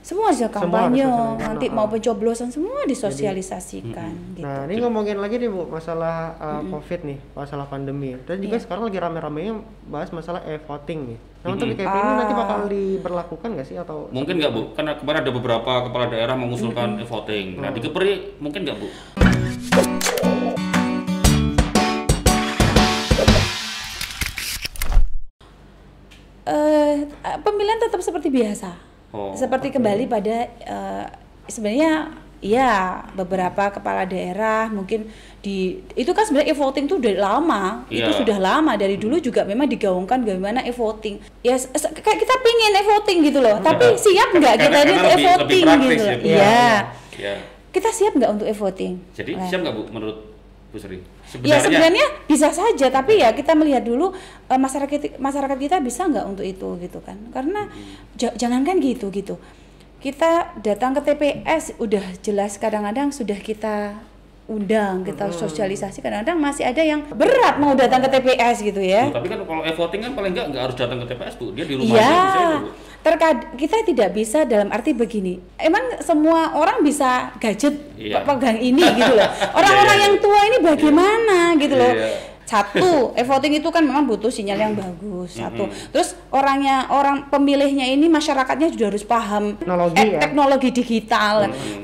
Semua sudah kampanye, nanti Oh. mau pencoblosan semua disosialisasikan gitu. Nah, ini ngomongin lagi nih Bu, masalah uh, COVID nih, masalah pandemi. Dan juga Iya. sekarang lagi rame-ramenya bahas masalah e-voting nih. Nah, untuk. DKP ini nanti Ah. bakal diberlakukan nggak sih atau Mungkin nggak Bu? Karena kemarin ada beberapa kepala daerah mengusulkan e-voting. Nah, di Kepri mungkin nggak Bu? Eh, pemilihan tetap seperti biasa. Oh, seperti kembali pada eh, sebenarnya ya beberapa kepala daerah mungkin di itu kan sebenarnya e-voting itu udah lama itu Iya. sudah lama. Dari dulu juga memang digaungkan bagaimana e-voting. Ya kayak kita pengen e-voting gitu loh tapi siap nggak kita ini untuk e-voting gitu ya, loh. iya. Ya. kita siap nggak untuk e-voting? Jadi Nah. siap nggak Bu menurut Bu Sri? Ya sebenarnya bisa saja, tapi ya kita melihat dulu eh, masyarakat masyarakat kita bisa nggak untuk itu gitu kan? Karena ja- jangankan gitu gitu, kita datang ke TPS udah jelas kadang-kadang sudah kita undang, kita sosialisasi kadang-kadang masih ada yang berat mau datang ke TPS gitu ya. Tapi kan kalau e-voting kan paling nggak nggak harus datang ke TPS Bu. Dia di rumah Iya, aja bisa itu, Terkad kita tidak bisa dalam arti begini. Emang semua orang bisa gadget Iya. pegang ini gitu loh. Orang-orang Iya, iya, yang tua ini bagaimana gitu loh. Iya. Satu, e-voting itu kan memang butuh sinyal yang bagus. Satu. Terus orangnya orang pemilihnya ini masyarakatnya juga harus paham Teknologi eh, ya. teknologi digital.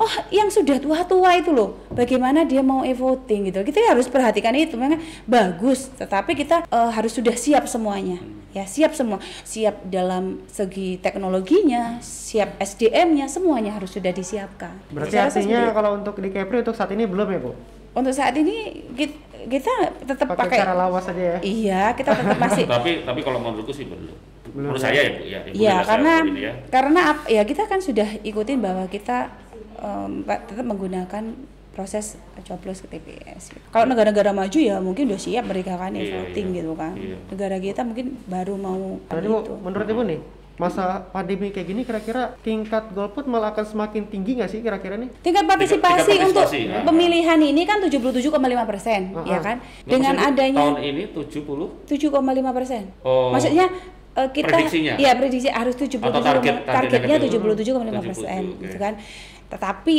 Oh, yang sudah tua-tua itu loh, bagaimana dia mau e-voting gitu. Kita harus perhatikan itu. Memang bagus, tetapi kita eh, harus sudah siap semuanya. Ya, siap semua. Siap dalam segi teknologinya, siap SDM-nya, semuanya harus sudah disiapkan. berarti Saya artinya kalau untuk di Kepri untuk saat ini belum ya Bu? untuk saat ini kita, kita tetap Pakai pakai cara lawas aja ya. Iya, kita tetap masih tapi tapi kalau menurutku sih belum. Belum Menurut ya? saya ya Bu ya. Iya, jelas karena ya. karena ya kita kan sudah ikutin bahwa kita pa- tetap menggunakan proses coblos ke TPS. gitu. Kalau negara-negara maju ya mungkin udah siap mereka kan Iya, e-voting iya. gitu kan. Iya. Negara kita mungkin baru mau Jadi Bu, itu. menurut Ibu nih, masa pandemi kayak gini kira-kira tingkat golput malah akan semakin tinggi nggak sih kira-kira nih? Tingkat partisipasi tingkat untuk partisipasi, ya. pemilihan ini kan 77,5 persen, Uh-uh. ya kan? Nah, Dengan maksudnya adanya tahun ini 70 7,5 persen. Oh. Maksudnya eh, kita Prediksinya? iya prediksi harus 77 Atau target- targetnya targetnya 77,5 persen 77, oke. gitu kan. Tetapi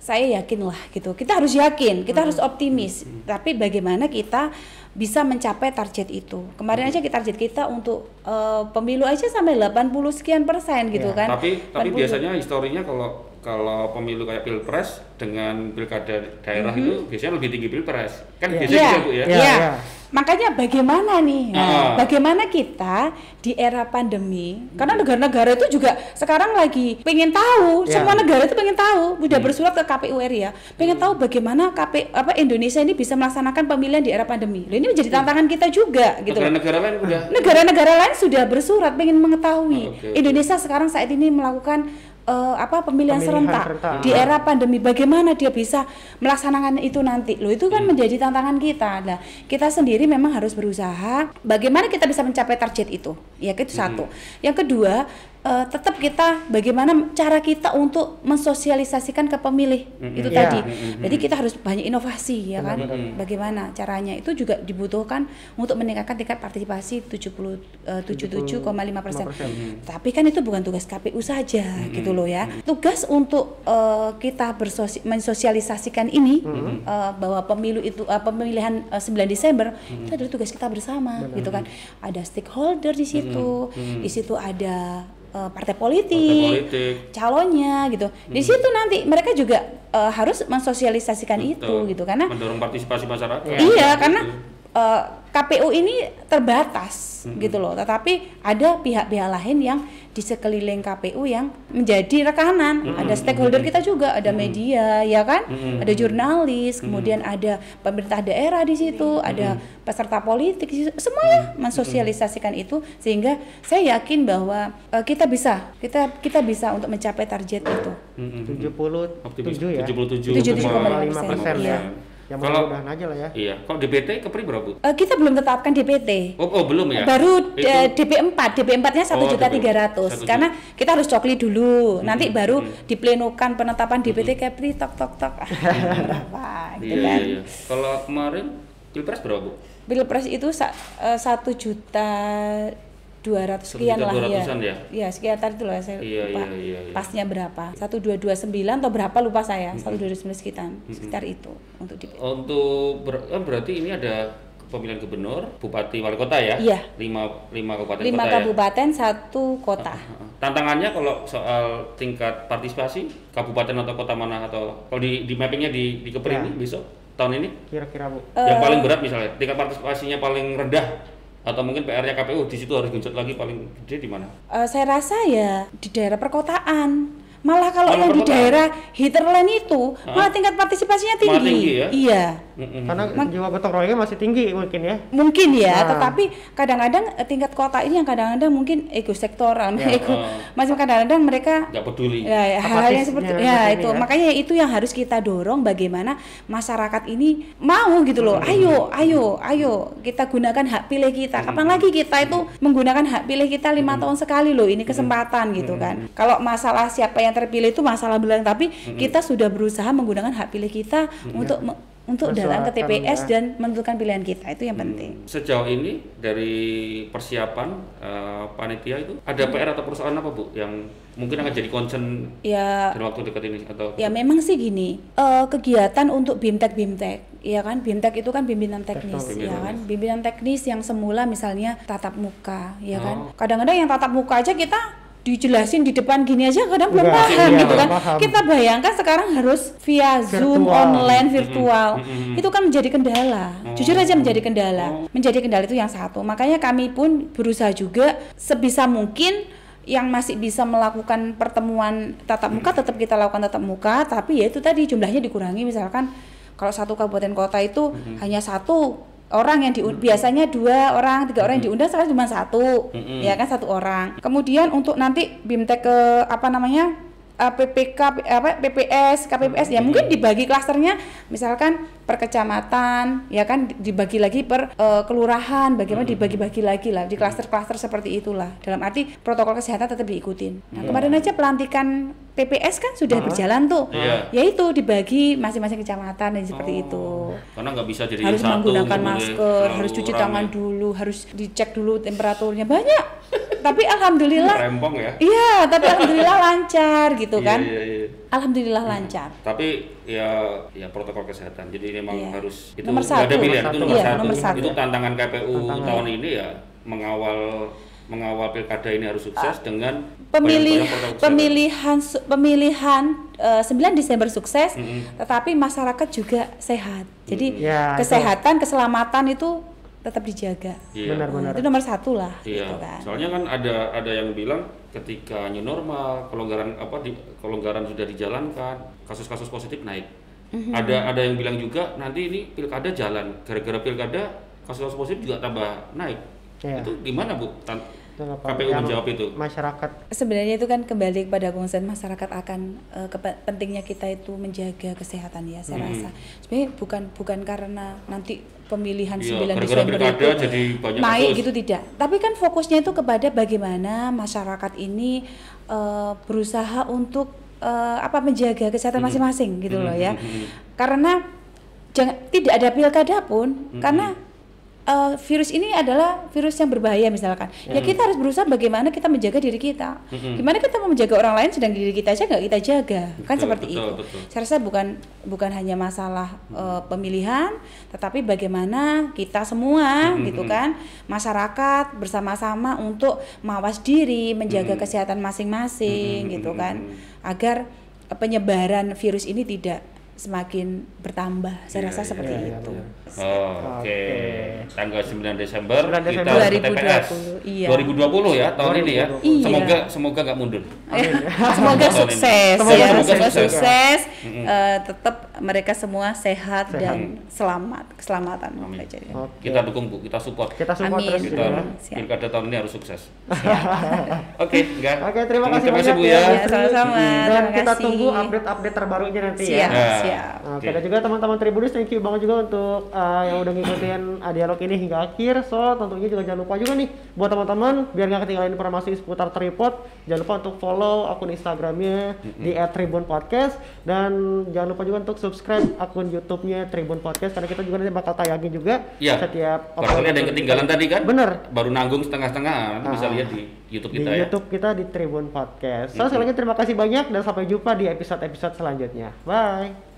saya yakin lah gitu. Kita harus yakin, kita harus optimis. Tapi bagaimana kita bisa mencapai target itu? Kemarin aja kita target kita untuk eh, pemilu aja sampai 80 sekian persen gitu Iya, kan. Tapi tapi 80. biasanya historinya kalau kalau pemilu kayak pilpres dengan pilkada daerah itu biasanya lebih tinggi pilpres. Kan Iya. biasanya Iya, gitu Bu ya. Iya, iya. iya. Makanya bagaimana nih? Ah. Bagaimana kita di era pandemi? Karena negara-negara itu juga sekarang lagi pengen tahu, Iya. semua negara itu pengen tahu, udah bersurat ke KPU RI ya, pengen tahu bagaimana KP apa Indonesia ini bisa melaksanakan pemilihan di era pandemi. Loh, ini menjadi tantangan kita juga gitu. Negara-negara lain udah Negara-negara lain sudah bersurat pengen mengetahui Oh, oke. Indonesia sekarang saat ini melakukan eh, apa pemilihan, Pemilihan serentak, serentak. di era pandemi. Bagaimana dia bisa melaksanakan itu nanti? Loh itu kan menjadi tantangan kita. Nah kita sendiri memang harus berusaha bagaimana kita bisa mencapai target itu. Ya itu satu. Yang kedua eh, tetap kita bagaimana cara kita untuk mensosialisasikan ke pemilih itu Iya. tadi. Jadi kita harus banyak inovasi ya kan? Benar-benar. bagaimana caranya? Itu juga dibutuhkan untuk meningkatkan tingkat partisipasi 70 eh, 77,5 persen. Tapi kan itu bukan tugas KPU saja gitu loh ya. Tugas untuk eh, kita bersosi- mensosialisasikan ini eh, bahwa pemilu itu eh, pemilihan eh, 9 Desember itu adalah tugas kita bersama gitu kan. Ada stakeholder di situ, di situ ada eh, partai politik, Partai politik. calonnya gitu. Di situ nanti mereka juga eh, harus mensosialisasikan itu Betul. gitu karena mendorong partisipasi masyarakat. Iya, Gitu. karena eh, KPU ini terbatas gitu loh. Tetapi ada pihak-pihak lain yang di sekeliling KPU yang menjadi rekanan. Ada stakeholder kita juga, ada media, ya kan? Ada jurnalis, kemudian ada pemerintah daerah di situ, ada peserta politik, semuanya mensosialisasikan itu sehingga saya yakin bahwa eh, kita bisa, kita kita bisa untuk mencapai target itu. Mm-mm. 77 ya. 77,5 77,5 persen Iya. ya. Yang Kalau- mudah-mudahan aja lah ya. Iya, kalau DPT Kepri berapa, Bu? Eh, kita belum tetapkan DPT. Oh, oh belum ya? baru Itu- eh, DP4 DP4-nya satu Oh, juta DP4. tiga ratus Satu karena kita harus cokli dulu Hmm, nanti baru diplenokan penetapan DPT Kepri tok tok tok Ah, berapa gitu Iya, kan iya, iya. Kalau kemarin Pilpres berapa, Bu? Pilpres itu eh, satu juta 200 Satu sekian lah ya. ya? Iya, sekitar itu lah saya Iya, lupa. iya, iya, iya. Pasnya berapa? 1229 atau berapa lupa saya. Hmm. 1229 sekitar sekitar itu untuk di Untuk ber- eh, berarti ini ada pemilihan gubernur, bupati, wali kota ya? Iya. Lima, lima kabupaten lima kota ya? kabupaten, satu kota. Tantangannya kalau soal tingkat partisipasi kabupaten atau kota mana atau kalau di, di mappingnya di di Kepri Ya. ini besok tahun ini Kira-kira Bu. yang Eh. paling berat misalnya tingkat partisipasinya paling rendah atau mungkin PR-nya KPU di situ harus genjot lagi paling gede di mana? Eh, saya rasa ya di daerah perkotaan. Malah kalau Malah yang di perkotaan? daerah hinterland itu, malah tingkat partisipasinya tinggi. Malah tinggi ya? Iya. Mm-mm. Karena jiwa gotong royongnya masih tinggi mungkin ya. Mungkin ya, Nah. tetapi kadang-kadang eh, tingkat kota ini yang kadang-kadang mungkin ego sektoral, Ya, ego oh. masih kadang-kadang mereka nggak peduli. ya, ya, hal-hal yang seperti ya itu ya. makanya itu yang harus kita dorong bagaimana masyarakat ini mau gitu loh ayo ayo ayo kita gunakan hak pilih kita kapan lagi kita itu menggunakan hak pilih kita lima tahun sekali loh ini kesempatan gitu kan kalau masalah siapa yang terpilih itu masalah belakang tapi kita sudah berusaha menggunakan hak pilih kita untuk me- untuk datang ke TPS ya. dan menentukan pilihan kita itu yang penting Sejauh ini dari persiapan eh, panitia itu ada PR atau perusahaan apa bu yang mungkin akan jadi concern ya dalam waktu dekat ini atau Ya memang sih gini, eh, kegiatan untuk BIMTEK BIMTEK, ya kan BIMTEK itu kan bimbingan teknis, Teknologi. ya kan bimbingan teknis yang semula misalnya tatap muka, ya kan. Oh. Kadang-kadang yang tatap muka aja kita dijelasin di depan gini aja kadang belum Enggak, paham iya, gitu kan. paham. Kita bayangkan sekarang harus via Zoom Virtual. online virtual. Mm-mm. Itu kan menjadi kendala. Jujur aja menjadi kendala. Oh. Menjadi kendala itu yang satu. Makanya kami pun berusaha juga sebisa mungkin yang masih bisa melakukan pertemuan tatap muka tetap kita lakukan tatap muka tapi ya itu tadi jumlahnya dikurangi misalkan kalau satu kabupaten kota itu hanya satu orang yang di biasanya dua orang tiga orang yang diundang sekarang cuma satu Mm-mm. ya kan satu orang. Kemudian untuk nanti bimtek ke apa namanya eh, PPK apa PPS KPPS ya mungkin dibagi klasternya. Misalkan per kecamatan ya kan dibagi lagi per eh, kelurahan bagaimana dibagi-bagi lagi lah di klaster-klaster seperti itulah. Dalam arti protokol kesehatan tetap diikutin. Nah kemarin aja pelantikan PPS kan sudah berjalan tuh. Iya. yaitu dibagi masing-masing kecamatan dan seperti Oh, itu. karena nggak bisa jadi harus satu menggunakan masker, harus cuci tangan dulu, harus dicek dulu temperaturnya. Banyak. Tapi alhamdulillah, rempong ya iya, tapi alhamdulillah lancar gitu Iya, kan. iya, iya. Alhamdulillah lancar. tapi ya ya protokol kesehatan jadi memang Iya. harus itu Nomor nggak ada satu. pilihan Nomor itu satu. nomor, Iya, satu. nomor satu. itu tantangan KPU Tantangan. tahun ini ya mengawal mengawal pilkada ini harus sukses dengan Pemilih pemilihan su- pemilihan eh, 9 Desember sukses, Mm-mm. tetapi masyarakat juga sehat. Jadi Ya, itu. kesehatan, keselamatan itu tetap dijaga. Iya. Benar-benar. Itu nomor satu lah. Iya, gitu kan. soalnya kan ada ada yang bilang ketika new normal, kelonggaran apa di kelonggaran sudah dijalankan, kasus-kasus positif naik. Mhm. Ada ada yang bilang juga nanti ini pilkada jalan, gara-gara pilkada kasus-kasus positif juga tambah naik. Iya. Itu gimana bu? Tan- Itu apa KPU yang menjawab itu. Masyarakat Sebenarnya itu kan kembali kepada concern masyarakat akan kepe- pentingnya kita itu menjaga kesehatan ya saya Hmm. rasa. Sebenarnya bukan bukan karena nanti pemilihan Iya, 9 gara-gara Desember itu jadi banyak naik kasus. gitu tidak. Tapi kan fokusnya itu kepada bagaimana masyarakat ini eh, berusaha untuk eh, apa menjaga kesehatan masing-masing gitu loh ya. hmm, Karena jangan tidak ada pilkada pun karena eh, virus ini adalah virus yang berbahaya misalkan. Ya kita harus berusaha bagaimana kita menjaga diri kita. Mm-mm. Gimana kita mau menjaga orang lain sedang diri kita aja nggak kita jaga. kan Betul, seperti betul, itu. betul. Saya rasa bukan bukan hanya masalah eh, pemilihan, tetapi bagaimana kita semua gitu kan, masyarakat bersama-sama untuk mawas diri, menjaga kesehatan masing-masing gitu kan, agar penyebaran virus ini tidak semakin bertambah. Saya Iya, rasa iya, seperti iya, itu. iya. Oh, Oke, Oke. tanggal 9 Desember, 9 kita Desember. harus ke TPS. 2020, iya. 2020 ya tahun ini ya. 2020. Iya. Semoga semoga nggak mundur. Semoga Tahun ini. sukses Semoga ya, sukses semoga sukses. Eh, tetap mereka semua sehat, Sehat. dan selamat, keselamatan. Amin. Jadi. Oke. Kita dukung bu, kita support. Kita support Amin. terus Kita gitu ya. Pilkada tahun ini harus sukses. Oke, enggak. Oke, terima kasih Terima kasih banyak Bu ya. ya. Ya, sama-sama. Dan Terima kita kasih. tunggu update-update terbarunya nanti Siap, ya. Ya. siap. Oke, Oke. dan juga teman-teman Tribunus, thank you banget juga untuk uh, yang udah ngikutin uh, dialog ini hingga akhir. So, tentunya juga jangan lupa juga nih buat teman-teman biar nggak ketinggalan informasi seputar Tripod, jangan lupa untuk follow akun Instagramnya di @tribunpodcast dan jangan lupa juga untuk subscribe akun YouTube-nya Tribun Podcast karena kita juga nanti bakal tayangin juga Iya. setiap Barangkali ada yang ketinggalan tadi kan? Bener. Baru nanggung setengah-setengah, nanti bisa Ah. lihat di YouTube di kita ya. YouTube kita di Tribun Podcast. So, sekali lagi terima kasih banyak dan sampai jumpa di episode-episode selanjutnya. Bye.